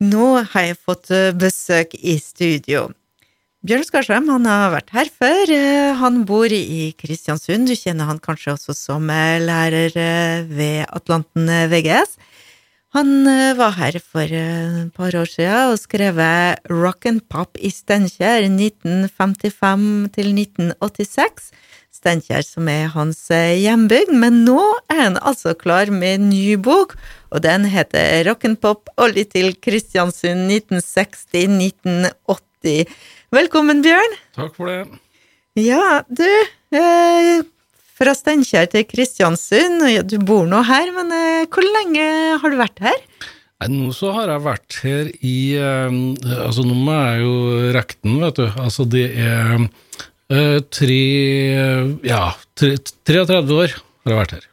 Nå har jeg fått eh, besøk i studio. Bjørn Skarsheim han har vært her før. Eh, Han bor i Kristiansund. Du kjenner han kanskje også som eh, lærer ved Atlanten VGS. Han var her for et par år siden og skrev Rock and Pop i Steinkjer 1955 til 1986. Steinkjer som er hans eh, hjembygd, men nå er han altså klar med en ny bok, og den heter Rock'n'pop olje til Kristiansund 1960-1980. Velkommen, Bjørn. Takk for det. Ja, du, eh, fra Steinkjer til Kristiansund, og ja, du bor nå her, men eh, hvor lenge har du vært her? Nei, nå så har jeg vært her i eh, Altså, nå må jeg jo rekke den, vet du. Altså, det er eh, tre Ja, tre, 33 år har jeg vært her.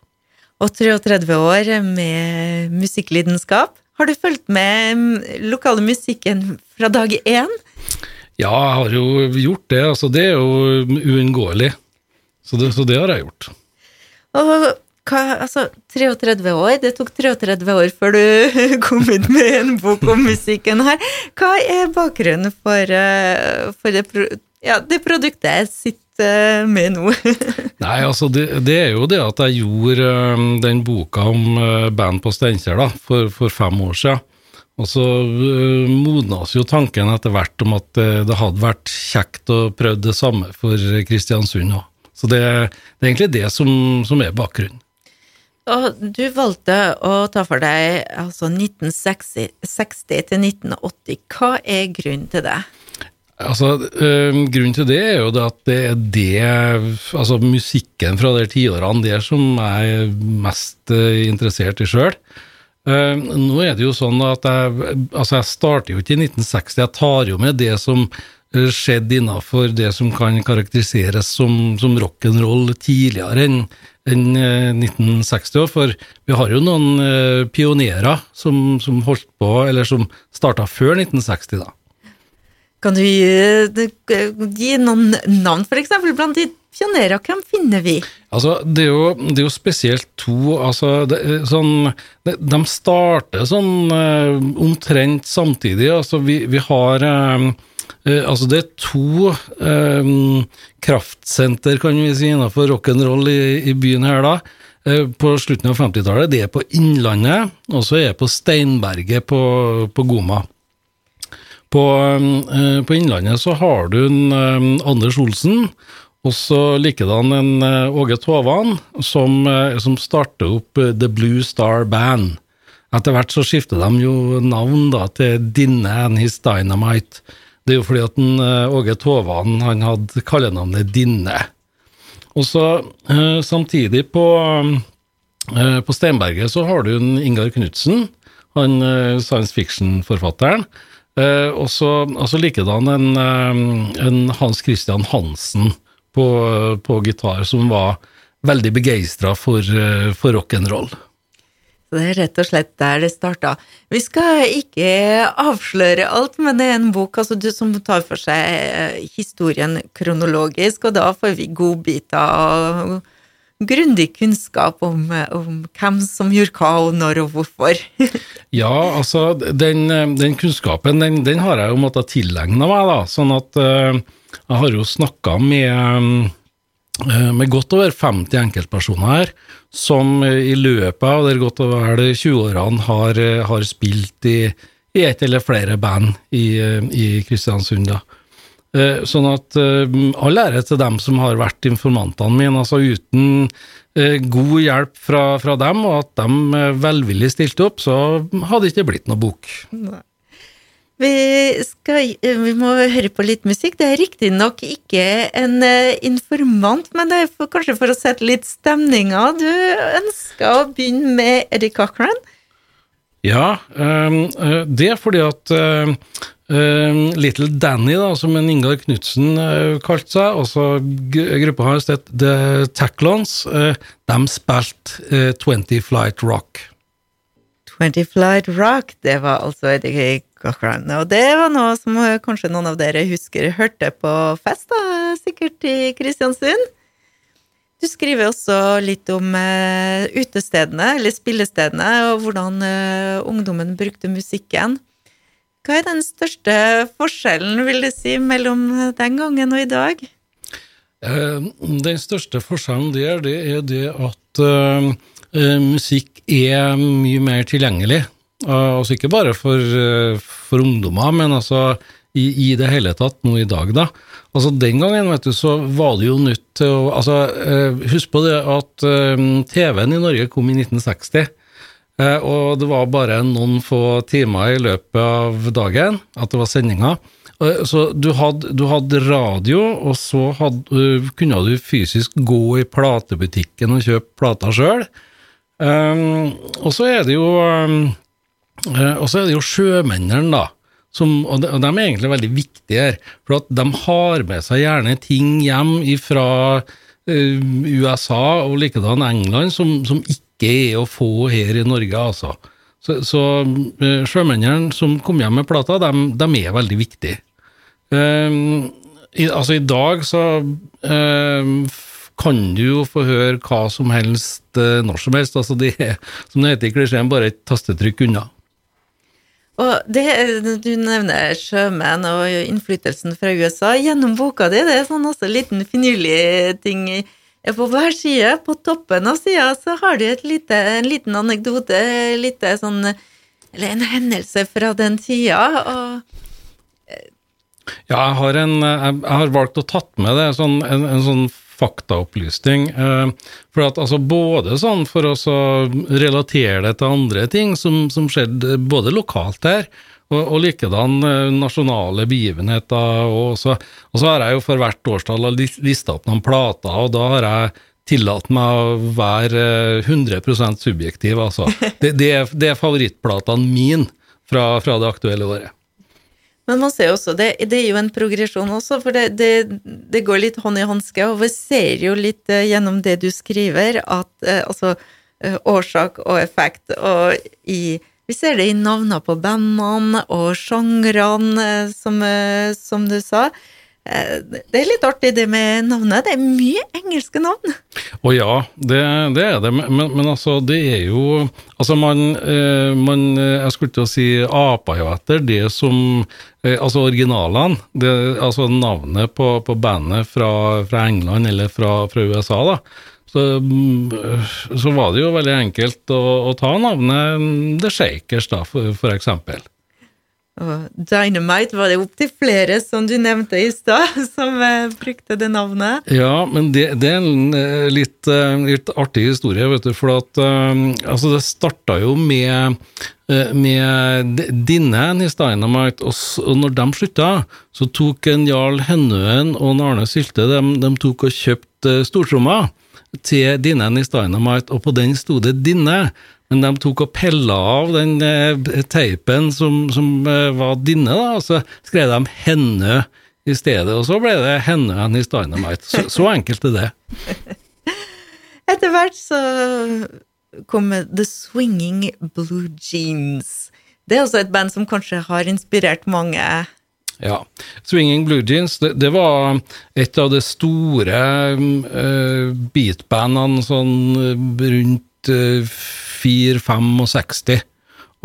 Og 33 år med musikklidenskap. Har du fulgt med lokale musikken fra dag én? Ja, jeg har jo gjort det. Altså, det er jo uunngåelig. Så så det har jeg gjort. Og hva, altså, 33 år, det tok 33 år før du kom ut med en bok om musikken her. Hva er bakgrunnen for, eh, for det, ja, det produktet jeg sitter med nå? Nei, altså, det, det er jo det at jeg gjorde eh, den boka om eh, band på Steinkjer for, for fem år siden. Og så modnas jo tanken etter hvert om at eh, det hadde vært kjekt å prøve det samme for Kristiansund òg. Så det, det er egentlig det som, som er bakgrunnen. Og du valgte å ta for deg altså 1960 til 1980. Hva er grunnen til det? Altså, øh, Grunnen til det er jo det at det er det Altså musikken fra de tiårene der som jeg er mest øh, interessert i sjøl. Uh, nå er det jo sånn at jeg, altså jeg starter jo ikke i 1960, jeg tar jo med det som uh, skjedde innafor det som kan karakteriseres som, som rock'n'roll tidligere enn enn, uh, 1960 For vi har jo noen pionerer som, som holdt på, eller som starta før 1960, da. Kan du gi, gi noen navn, eksempel, blant de pionerer? Hvem finner vi? Altså, det er jo, det er jo spesielt to altså, det, er sånn, de, starter sånn eh, omtrent samtidig. Altså, vi, vi har eh, eh, Altså, det er to eh, kraftsenter, kan vi si, innenfor rock'n'roll i, i byen her, da. Eh, på slutten av 50-tallet. Det er på Innlandet, og så er det på Steinberget på, på Goma. På, eh, på Innlandet så har du en eh, Anders Olsen, og så likedan en eh, Åge Tovan, som, som starter opp The Blue Star Band. Etter hvert så skifter de jo navn da til Dinne and His Dynamite. Det er jo fordi at en, eh, Åge Tovan han hadde kallenavnet Dinne. Og så samtidig på, på Steinberget så har du en Ingar Knutsen, han science fiction-forfatteren. Eh, og så likedan en, eh, en Hans Christian Hansen på, på gitar, som var veldig begeistra for, eh, for rock'n'roll. Det er rett og slett der det starta. Vi skal ikke avsløre alt, men det er en bok altså, som tar for seg historien kronologisk, og da får vi godbiter og grundig kunnskap om, eh, om hvem som gjorde hva, og når og hvorfor. Ja, altså, den, den kunnskapen, den, den har jeg jo måttet tilegne meg, da. Sånn at uh, jeg har jo snakka med, eh, med godt over 50 enkeltpersoner her, som i løpet av de godt over 20-årene har, eh, har spilt i, i ett eller flere band i, eh, i Kristiansund. da. Eh, Sånn at eh, all ære til dem som har vært informantene mine. altså Uten eh, god hjelp fra, fra dem, og at de velvillig stilte opp, så hadde det ikke blitt noe bok. Vi, skal, vi må høre på litt musikk. Det er riktignok ikke en informant, men det er for, kanskje for å sette litt stemninga. Du ønsker å begynne med Eddie Cochran. Ja, ehm, eh, det er fordi at eh, eh, Little Danny, da, som en Ingar Knutsen uh, kalte seg, altså gru- gruppa hans, het The Tacklons, de spilte eh, 20 Flight Rock. 20 Flight Rock, det var altså Eddie Cochran. Og det var noe som eh, kanskje noen av dere husker hørte på fest, da, sikkert i Kristiansund. Du skriver også litt om eh, utestedene, eller spillestedene, og hvordan eh, ungdommen brukte musikken. hva er den største forskjellen, vil du si, mellom den gangen og i dag? Eh, den største forskjellen der, det er det at musikk er mye mer tilgjengelig. Altså ikke bare for, for ungdommer, men altså i, i, det hele tatt nå i dag, da. Altså Den gangen vet du, så var det jo nytt til å altså, Husk på det at TV-en i Norge kom i 1960. og det var bare noen få timer i løpet av dagen at det var sendinger. Eh, så du hadde, du hadde, radio, og så hadde, kunne du fysisk gå i platebutikken og kjøpe plater sjøl. Um, og så er det jo um, Og så er det jo sjømennene, da. Som, og, de, og, de, er egentlig veldig viktige her, for at de har med seg gjerne ting hjem fra uh, USA og likedan England som, som, ikke er å få her i Norge, altså. Så, så sjømennene som kom hjem med plata, de, de er veldig viktige. Um, i, altså, i dag så um, kan du jo få høre hva som helst når som helst. Altså, det som det heter i klisjeen, bare et tastetrykk unna. Og det, Du nevner sjømenn og innflytelsen fra USA. Gjennom boka di det er sånn også liten finurlig ting. På hver side, på toppen av sida, så har du lite, en liten anekdote, lite sånn, eller en hendelse fra den tida. og ja, jeg har, en, jeg har valgt å tatt med det, sånn, en, en, sånn faktaopplysning. Eh, for at altså Både sånn for å relatere det til andre ting som, som skjedde både lokalt her, og, og likedan eh, nasjonale begivenheter. Og så, og så, har jeg jo for hvert årstall lista opp noen plater, og da har jeg tillatt meg å være 100 eh, subjektiv, altså. Det, det, det er favorittplatene mine fra, fra det aktuelle året. Men man ser også, det, det er jo en progresjon også, for det, det, det, går litt hånd i hanske. Og vi ser jo litt uh, gjennom det du skriver, at uh, altså uh, årsak og effekt. Og i Vi ser det i navnene på bandene og sjangrene, som, som du sa. Eh, det er litt artig det med navnet. Det er mye engelske navn. Å ja, det, det, er det. Men, men, altså, det er jo Altså, man, eh, man Jeg skulle til å si apa jo etter det som eh, Altså originalene. Det, altså navnet på, på bandet fra, fra, England eller fra, fra USA, da. Så, så, var det jo veldig enkelt å, å ta navnet The Shakers, da, for, for eksempel. Og Dynamite var det opptil flere, som du nevnte i stad, som eh, brukte det navnet. Ja, men det, det er en eh, litt, eh, litt, artig historie, vet du. For at altså det starta jo med, med Dinne i Dynamite, og, når de slutta, så tok en Jarl Hennøen og en Arne Sylte de, de tok og kjøpte stortromma til Dinne i Dynamite, og på den sto det Dinne. Men de tok og pella av den eh, teipen som, som eh, var dine, da, og så skrev de 'henne' i stedet, og så ble det 'henne and his dynamite'. Så, så enkelt er det. Etter hvert så kom The Swinging Blue Jeans. Det er også et band som kanskje har inspirert mange. Ja. Swinging Blue Jeans, det, det var et av de store uh, beatbandene sånn rundt uh, 4-65.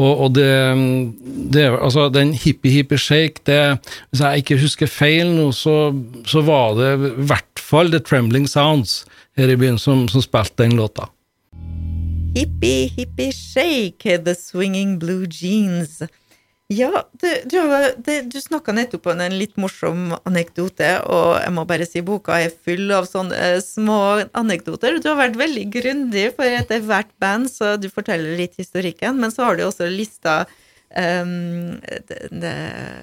Og, og det, det, altså den hippie hippie shake, det, hvis jeg ikke husker feil nå, så, så var det i hvert fall The Trembling Sounds her i byen som, som spilte den låta. Hippie hippie shake, The Swinging Blue Jeans. Ja, det, du, det, du snakka nettopp om en litt morsom anekdote, og jeg må bare si boka er full av sånne eh, små anekdoter. Du har vært veldig grundig for etter hvert band, så du forteller litt historikken, men så har du også lista um, det, det,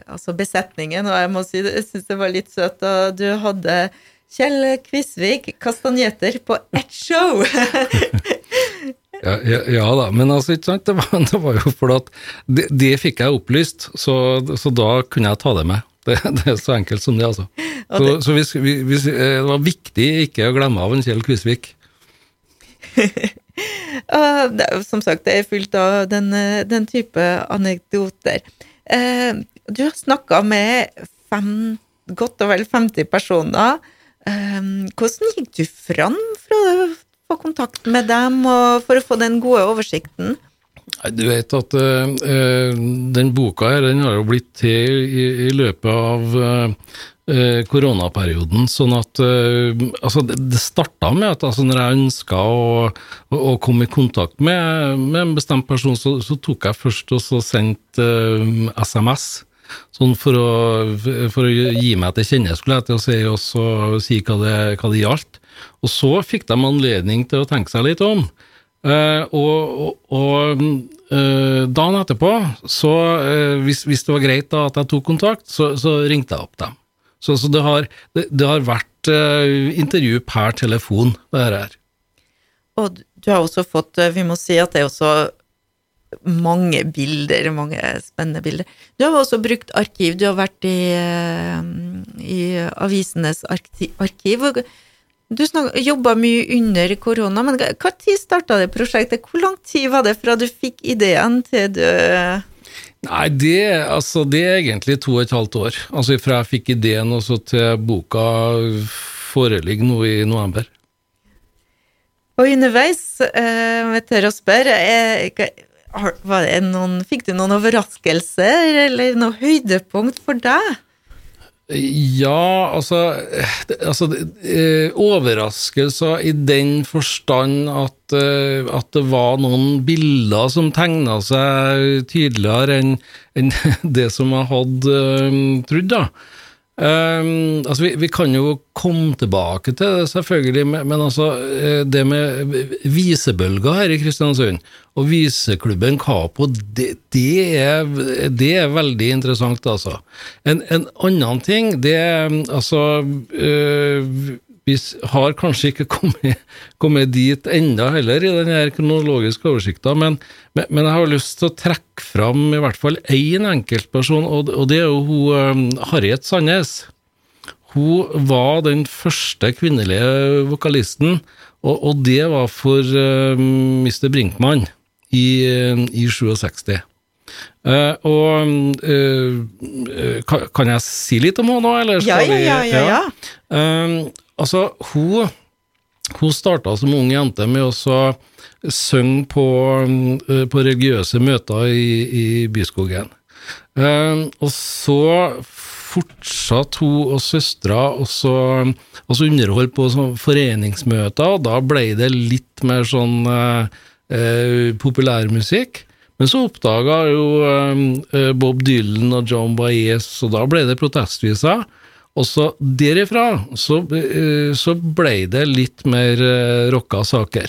altså besetningen, og jeg må si jeg syns det var litt søtt da du hadde Kjell Kvisvik, kastanjetter på ett show! Ja, ja, ja, da, men altså, ikke sant? Det var, det var jo fordi at det, det, fikk jeg opplyst, så, så, da kunne jeg ta det med. Det, det er så enkelt som det, altså. Så, så hvis, hvis, eh, det var viktig ikke å glemme av en Kjell Kvisvik. som sagt, det er fylt av den, den type anekdoter. Eh, du har snakka med fem, godt og vel 50 personer. Eh, hvordan gikk du fram fra få kontakt med dem for å få den gode oversikten? Nei, Du vet at uh, den boka her, den har jo blitt til i, i løpet av uh, koronaperioden, sånn at uh, altså det, det starta med at altså, når jeg ønska å, å, å, komme i kontakt med, med en bestemt person, så, så, tok jeg først og så sendte SMS. Sånn for å, for å, gi meg til kjenne, skulle jeg til å si, og så si hva det, hva det gjaldt. Og så fikk de anledning til å tenke seg litt om. Eh, og, og, uh, dagen etterpå, så eh, hvis, hvis, det var greit da at jeg tok kontakt, så, så ringte jeg opp dem. Så, så det, har, det, det, har, vært intervju per telefon, det her. Og du har også fått Vi må si at det også mange bilder, mange spennende bilder. Du har også brukt arkiv. Du har vært i, i avisenes arkiv. Du jobba mye under korona, men når starta det prosjektet? Hvor lang tid var det fra du fikk ideen til du Nei, det, altså, det er egentlig to og et halvt år. Altså fra jeg fikk ideen og så til boka foreligger nå i november. Og underveis, eh, dere tør å spørre, eh, noen, fikk du noen overraskelser eller noe høydepunkt for deg? Ja, altså, altså eh, Overraskelser i den forstand at, eh, at, det var noen bilder som tegna seg tydeligere enn en det som jeg hadde trodd. da. Um, altså vi, vi, kan jo komme tilbake til det, selvfølgelig, men, men altså eh, det med visebølger her i Kristiansund, og viseklubben Kapo, det, det, er, det er, veldig interessant, altså. En, en annen ting, det er altså øh, vi har kanskje ikke kommet, kommet dit enda heller i den kronologiske oversikta, men, men, men, jeg har lyst til å trekke fram i hvert fall én enkeltperson, og, og det er jo hun um, Harriet Sandnes. Hun var den første kvinnelige vokalisten, og, og det var for um, Mr. Brinkmann i, i 67. Uh, og uh, kan, kan, jeg si litt om henne nå, eller ja, ja, ja, ja, ja. vi uh, Altså, hun, hun starta som ung jente med å synge på, eh, på, religiøse møter i, i Byskogen. Um, og så fortsatte hun og søstera å underholde på sånn foreningsmøter, og da ble det litt mer sånn uh, uh, populærmusikk. Men så oppdaga jo uh, Bob Dylan og John Baez, og da ble det protestviser. Og så derifra så, eh, så ble det litt mer eh, rocka saker,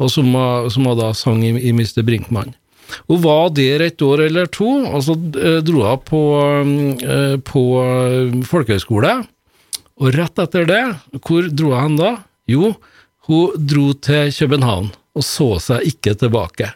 og som, som da sang i, i Mr. Brinkmann. Hun var der et år eller to, og så eh, dro hun på, på folkehøyskole. Og rett etter det, hvor dro hun da? Jo, hun dro til København, og så seg ikke tilbake.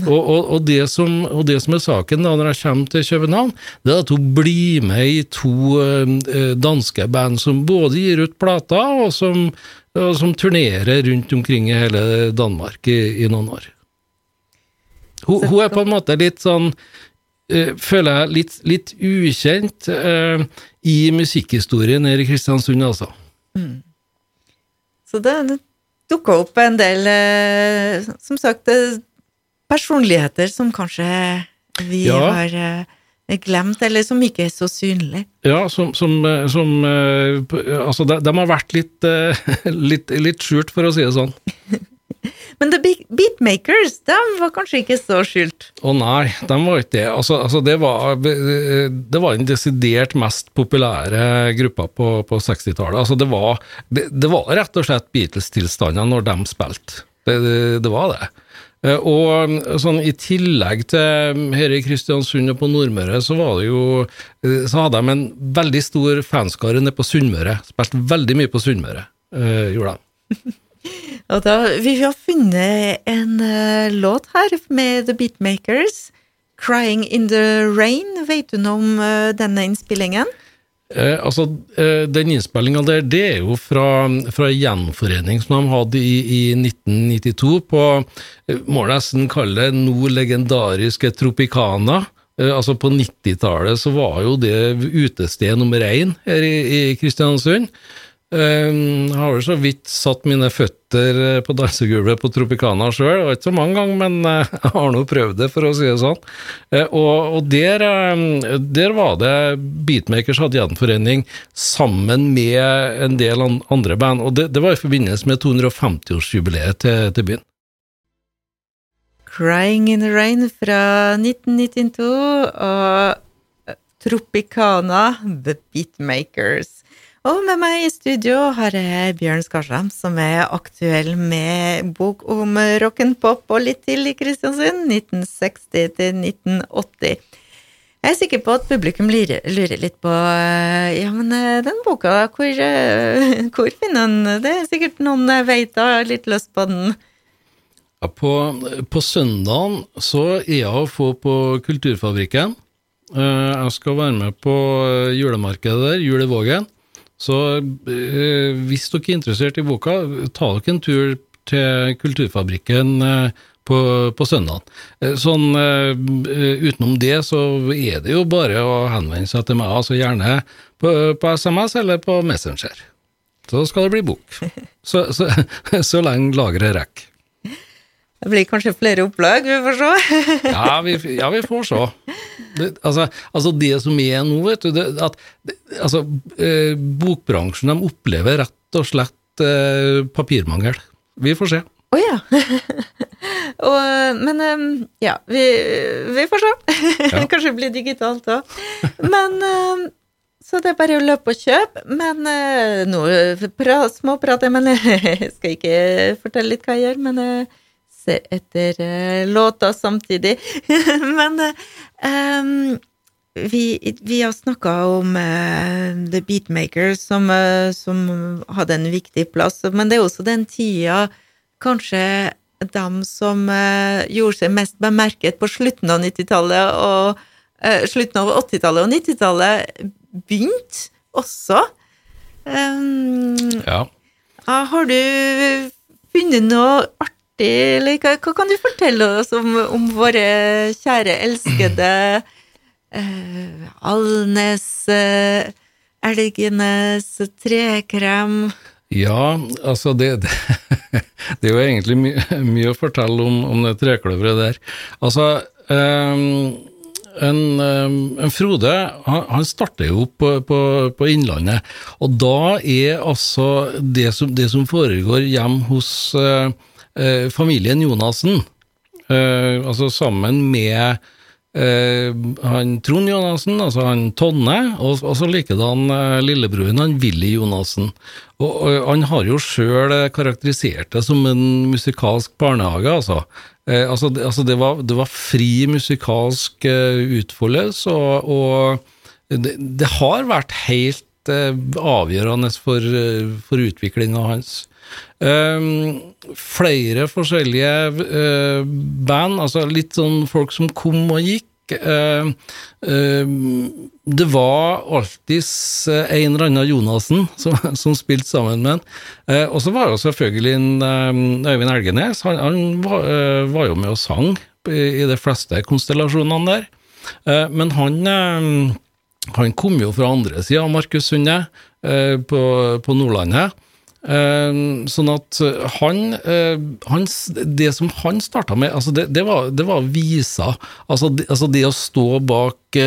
Og, og, og, det som, og, det som, er saken da når jeg kommer til København, det er at hun blir med i to uh, danske band som både gir ut plater, og som, som turnerer rundt omkring i hele Danmark i, i noen år. Hun, hun, er på en måte litt sånn uh, Føler jeg litt, litt ukjent uh, i musikkhistorien her i Kristiansund, altså. Mm. Så det dukka opp en del Som sagt, det personligheter som kanskje vi ja. har uh, glemt, eller som ikke er så synlige. Ja, som, som, eh, som uh, Altså, de, de, har vært litt, litt, litt, skjult, for å si det sånn. Men The Beatmakers, de var kanskje ikke så skjult? Å oh, nei, de var ikke det. Altså, altså det, var, det var den desidert mest populære gruppa på, på 60-tallet. Altså det, var, det, det, var rett og slett Beatles-tilstander når de spilte. Det, det, var det. Eh, og mm, sånn i tillegg til mm, her i Kristiansund og på Nordmøre, så var det jo eh, Så hadde de en veldig stor fanskare nede på Sunnmøre. Spilte veldig mye på Sunnmøre, øh, gjorde de. og da, vi har funnet en uh, låt her med The Beatmakers. 'Crying in the Rain'. Vet du noe om uh, denne innspillingen? Eh, altså, eh, Den innspillinga der, det er jo fra, fra gjenforening som de hadde i, i 1992 på må må nesten kalle det nå legendariske Tropicana. Eh, altså På 90-tallet så var jo det utested nummer én her i, i Kristiansund. Jeg har vel så vidt satt mine føtter eh, på dansegulvet på Tropicana sjøl, det var ikke så mange ganger, men eh, jeg har nå prøvd det, for å si det sånn. Eh, og, og der, der, var det Beatmakers hadde gjenforening sammen med en del andre band, og det, det var i forbindelse med 250-årsjubileet til, til byen. Crying in the Rain fra 1992 og Tropicana, The Beatmakers. Og med meg i studio har jeg Bjørn Skarsheim, som er aktuell med bok om rock'n'pop og litt til i Kristiansund, 1960 til 1980. Jeg er sikker på at publikum lurer litt på ja, men eh, den boka, hvor, eh, hvor finner den Det er sikkert noen vet har litt lyst på den. Ja, på, på søndagen så er jeg å få på Kulturfabrikken. Eh, jeg skal være med på julemarkedet der, Jul. Så eh, hvis dere er interessert i boka, ta dere en tur til Kulturfabrikken eh, på, på søndag. Eh, sånn utenom det, så er det jo bare å henvende seg til meg, altså gjerne på, på SMS eller på Messenger. Så skal det bli bok. Så, så, så lenge lageret rekker. Det blir kanskje flere opplag, vi får se. ja, vi, ja, vi får se. Det, altså, altså, det som er nå, vet du det, at, det, altså, eh, Bokbransjen de opplever rett og slett eh, papirmangel. Vi får se. Å oh, ja. og, men um, ja, vi, vi, får se. Ja. kanskje det blir digitalt òg. Men um, så det er bare å løpe og kjøpe. Men uh, nå småprater jeg, men jeg skal ikke fortelle litt hva jeg gjør. men... Uh, se etter uh, låta samtidig. Men um, vi, vi, har snakka om uh, The Beatmakers, som, uh, som, hadde en viktig plass. Men det er også den tida kanskje dem som gjorde seg mest bemerket på slutten av 90-tallet og slutten av 80-tallet og 90-tallet, begynte også. Um, ja. Har du funnet noe artig artig. Eller, hva, hva, kan du fortelle oss om, om våre kjære, elskede eh, Alnes, eh, Elgenes, Trekrem? Ja, altså det, det, det, er jo egentlig mye, mye å fortelle om, om det trekløveret der. Altså um, en, en, Frode han, han starter jo på, på, på, Innlandet, og da er altså det som, det som foregår hjemme hos uh, eh, familien Jonassen, eh, altså sammen med eh, han Trond Jonassen, altså han Tonne, og, og så likedan eh, lillebroren han Willy Jonassen. Og, og, han har jo sjøl karakterisert det som en musikalsk barnehage, altså. Eh, altså, det, altså det, var, det, var, fri musikalsk uh, utfoldelse, og, og det, det, har vært helt avgjørende for, uh, for utviklinga hans. Um, flere forskjellige uh, band, altså litt sånn folk som kom og gikk. Uh, uh, det var alltids en eller annen Jonassen som, som spilte sammen med han. og så var jo selvfølgelig en, Øyvind Elgenes. Han, han var, var, jo med og sang i de fleste konstellasjonene der. men han, han kom jo fra andre sida av Markus Sunde, på, på Nordlandet. Uh, sånn at han, uh, hans, Det som han starta med, altså det, det, var, det var visa. Altså det, altså det, å stå bak,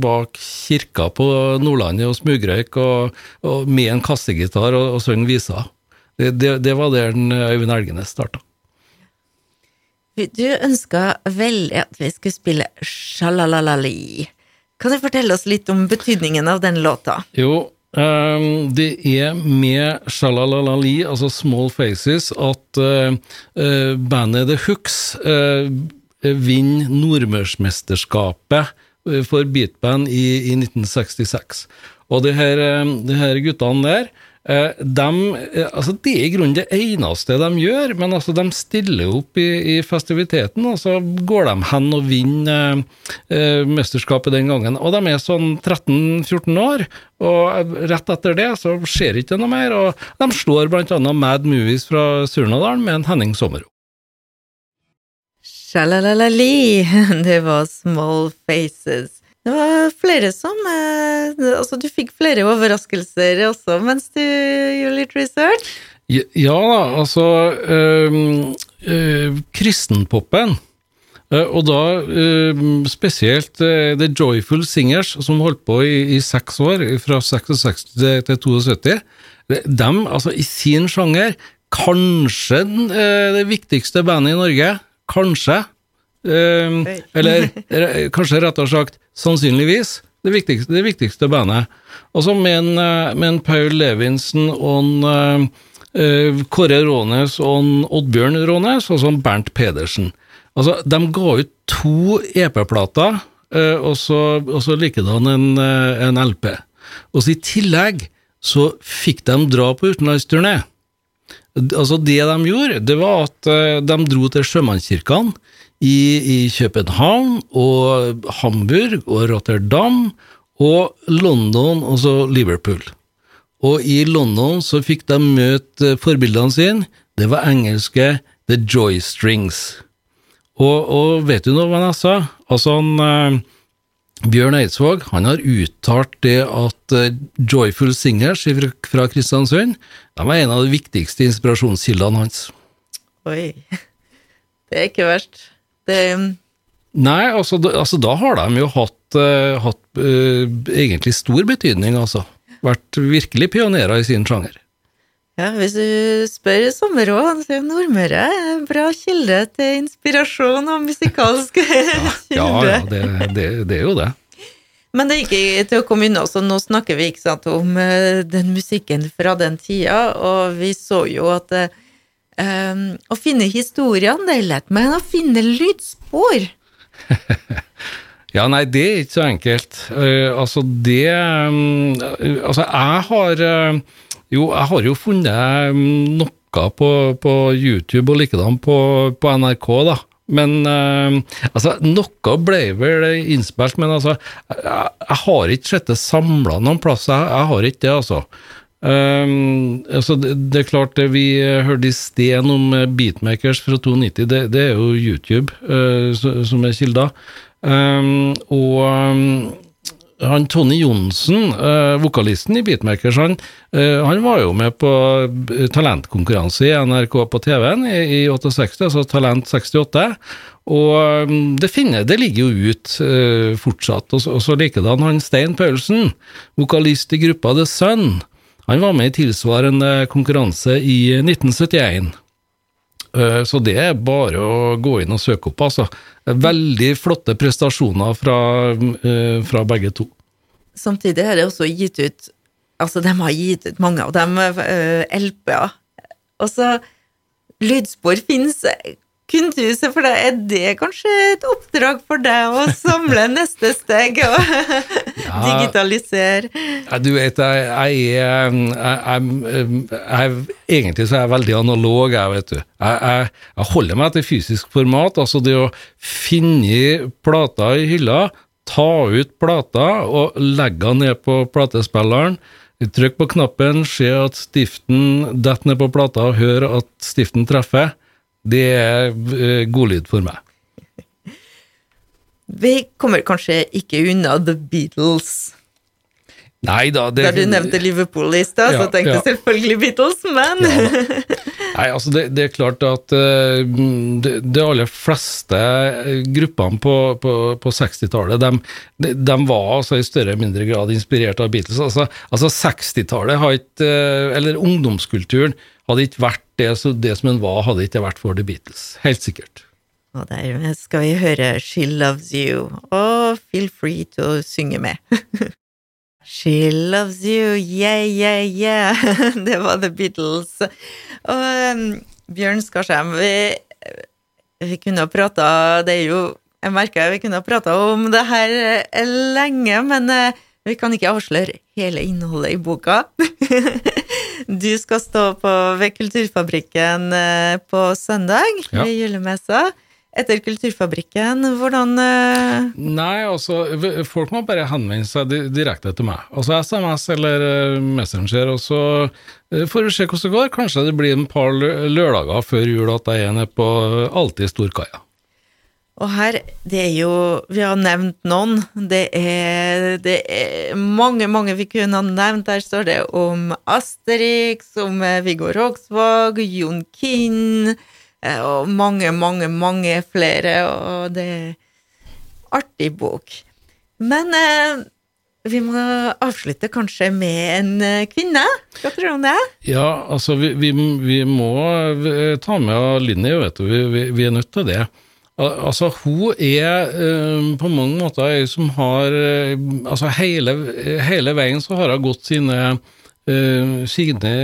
bak kirka på Nordlandet og smugrøyk og, og med en kassegitar og, og synge viser. Det, var der Øyvind Elgenes starta. Du ønska veldig at vi skulle spille Sjalalalali. Kan du fortelle oss litt om betydningen av den låta? Jo, Um, det er med Shalalalali, altså Small Faces, at uh, bandet The Hooks uh, vinner Nordmørsmesterskapet for beatband i, i 1966. Og de her, de her guttene der de, eh, altså det er i grunnen det eneste de gjør, men altså de stiller opp i, i festiviteten, og så går de hen og vinner eh, mesterskapet den gangen. Og de er sånn 13-14 år, og rett etter det så skjer ikke noe mer. Og de slår annet Mad Movies fra Surnadalen med en Henning Sommero. Shalalalali, det var Small Faces. Det var flere som eh, Altså, du fikk flere overraskelser også mens du gjorde litt research? Ja, da, altså øh, øh, Kristenpopen, øh, og da øhm, spesielt The Joyful Singers, som holdt på i, i seks år, fra 66 til, til 72, dem, altså i sin sjanger, kanskje det viktigste bandet i Norge, kanskje, øhm, eller kanskje rett og sagt sannsynligvis det viktigste, det viktigste bandet. Altså med eh, med en Paul Levinsen og en eh, Kåre Rånes og en Oddbjørn Rånes, og så en Bernt Pedersen. Altså, de ga ut to EP-plater, uh, og så, og så likedan en, uh, en LP. Og så i tillegg så fikk de dra på utenlandsturné. Altså Det de gjorde, det var at de dro til sjømannskirkene i, i København og Hamburg og Rotterdam og London og så Liverpool. Og i London så fikk de møte eh, forbildene sine. Det var engelske The Joy Strings. Og, og vet du noe, Vanessa? Altså, han, eh, Bjørn Eidsvåg han har uttalt det at eh, Joyful Singers fra Kristiansund de var en av de viktigste inspirasjonskildene hans. Oi. Det er ikke verst. Det Nei, altså, altså da har de jo hatt, uh, hatt uh, egentlig stor betydning, altså. Vært virkelig pionerer i sin sjanger. Ja, hvis du spør Sommerå, han sier Nordmøre er en bra kilde til inspirasjon og musikalsk Ja, kilde. ja, det, det, det er jo det. Men det er ikke til å komme unna, så nå snakker vi ikke sant, om eh, den musikken fra den tida, og vi så jo at em, å finne historiene, det er lett, men å finne lydspor Ja, nei, det er ikke så enkelt. Uh, altså, det eh, Altså, jeg har uh, Jo, jeg har jo funnet um, noe på, på YouTube og likedan på, på NRK, da. Men eh, altså, noe ble vel innspilt, men altså, jeg, jeg har ikke sett det samla noen plass. Jeg, jeg har ikke det, altså. Um, altså det, det er klart, det vi hørte i sted om eh, Beatmakers fra 92, det, det er jo YouTube uh, som er kilda. Um, og um, han Tony Johnsen, uh, vokalisten i Beatmakers, han, uh, han var jo med på eh, talentkonkurranse i NRK på TV-en i, i 68, altså Talent 68. Og det, finner, det ligger jo ut eh, fortsatt. Og så, og så likedan han Stein Paulsen, vokalist i gruppa The Sun. Han var med i tilsvarende konkurranse i 1971. Eh, Så det er bare å gå inn og søke opp, altså. Veldig flotte prestasjoner fra, eh, fra begge to. Samtidig er det også gitt ut Altså, de har gitt ut mange av dem uh, LP-er. Og så Lydspor fins. Kunne du se for deg, er det kanskje et oppdrag for deg å samle neste steg og digitalisere? Ja, Du vet, jeg, jeg er jeg, jeg, jeg, Egentlig så er jeg veldig analog, jeg, vet du. Jeg holder meg til fysisk format. Altså det å finne plater i hylla, ta ut plater og legge den ned på platespilleren. Trykk på knappen, se at stiften detter ned på plata, og hør at stiften treffer. Det er eh, godlyd for meg. Vi kommer kanskje ikke unna The Beatles. Nei da, det Da du nevnte Liverpool i stad, så tenkte ja. selvfølgelig Beatles, men Ja. Nei, altså det, det er klart at uh, de, de aller fleste eh, gruppene på, på, på 60-tallet, de, de, var altså i større eller mindre grad inspirert av Beatles. Altså, altså 60-tallet har ikke eh, Eller ungdomskulturen hadde ikke vært det, så det som den var, hadde ikke vært for The Beatles. Helt sikkert. Og der skal vi høre She Loves You, og feel free til å synge med. She loves you, yeah, yeah, yeah. Det var The Beatles. Og um, Bjørn Skarsheim, vi, vi kunne ha prata Det er jo Jeg merker vi kunne ha prata om det her eh, lenge, men eh, vi kan ikke avsløre hele innholdet i boka. Du skal stå på, ved Kulturfabrikken eh, på søndag, Ja. ved julemessa. Etter Kulturfabrikken, hvordan uh... Nei, altså, folk må bare henvende seg direkte til meg. Altså SMS eller eh, Messenger, og så eh, får vi se hvordan det går. Kanskje det blir en par lørdager før jul at jeg er nede på Alltid Storkaia. Og her, det er jo Vi har nevnt noen. Det er, det er mange, mange vi kunne ha nevnt. Der står det om Asterix, om Viggo Rogsvåg, Jon Kinn, og mange, mange, mange flere, og det er artig bok. Men eh, vi må avslutte kanskje med en eh, kvinne. Hva tror du om det? Ja, altså, vi, vi, vi må eh, ta med Linni, vet du. Vi, vi, er nødt til det. Altså, hun er på mange måter ei som har Altså, hele, hele, veien så har hun gått sine, sine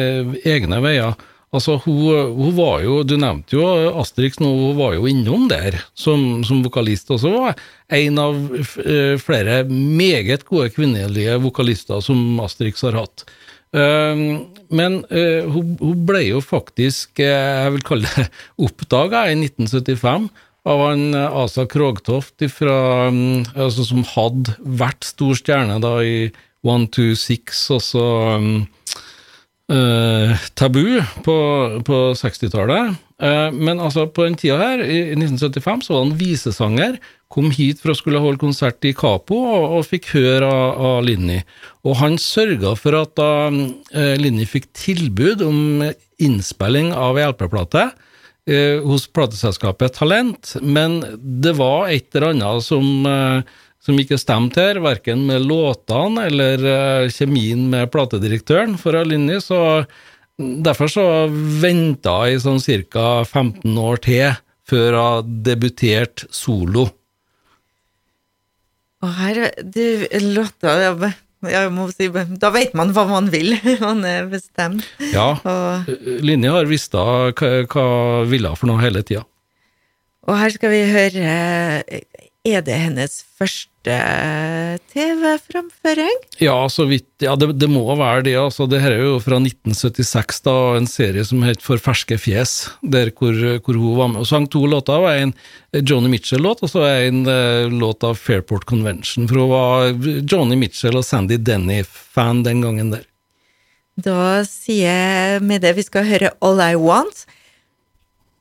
egne veier. Altså, hun, hun, var jo Du nevnte jo Asterix nå, hun var jo innom der som, som vokalist. Og så var en av uh, flere meget gode kvinnelige vokalister som Asterix har hatt. Uh, men uh, hun, hun, ble jo faktisk, jeg vil kalle det, oppdaga i 1975 av han Asa Krogtoft fra, um, altså, som hadde vært stor stjerne da i One Two Six, og så uh, tabu på, på 60-tallet. Uh, men altså, på den tida her, i 1975, så var han visesanger. Kom hit for å skulle holde konsert i Capo, og, og fikk høre av, av Linni. Og han sørga for at da eh, Linni fikk tilbud om innspilling av ei LP-plate hos plateselskapet Talent, men det var et eller annet som som ikke stemte her, verken med låtene eller uh, kjemien med platedirektøren for Alinni, så derfor så venta jeg sånn ca. 15 år til før jeg debuterte solo. Og her du, låta jeg må si, Da vet man hva man vil. Man er bestemt. Ja. Og, Linje har visst hva, hun ville for noe hele tida. Og her skal vi høre Er det hennes første TV-framføring? Ja, så vidt Ja, det, det, må være det. altså. Det her er jo fra 1976, da, en serie som het For ferske fjes, der hvor, hvor, hun var med og sang to låter. var En Joni Mitchell-låt, og så en uh, låt av Fairport Convention. For hun var Joni Mitchell og Sandy Denny-fan den gangen der. Da sier jeg med det vi skal høre All I Want.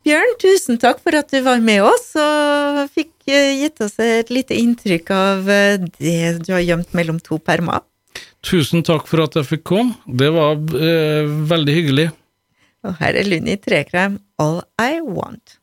Bjørn, tusen takk for at du var med oss og fikk eh, gitt oss et lite inntrykk av eh, det du har gjemt mellom to permer. Tusen takk for at jeg fikk komme. Det var eh, veldig hyggelig. Og her er Lunni Trekrem, All I Want.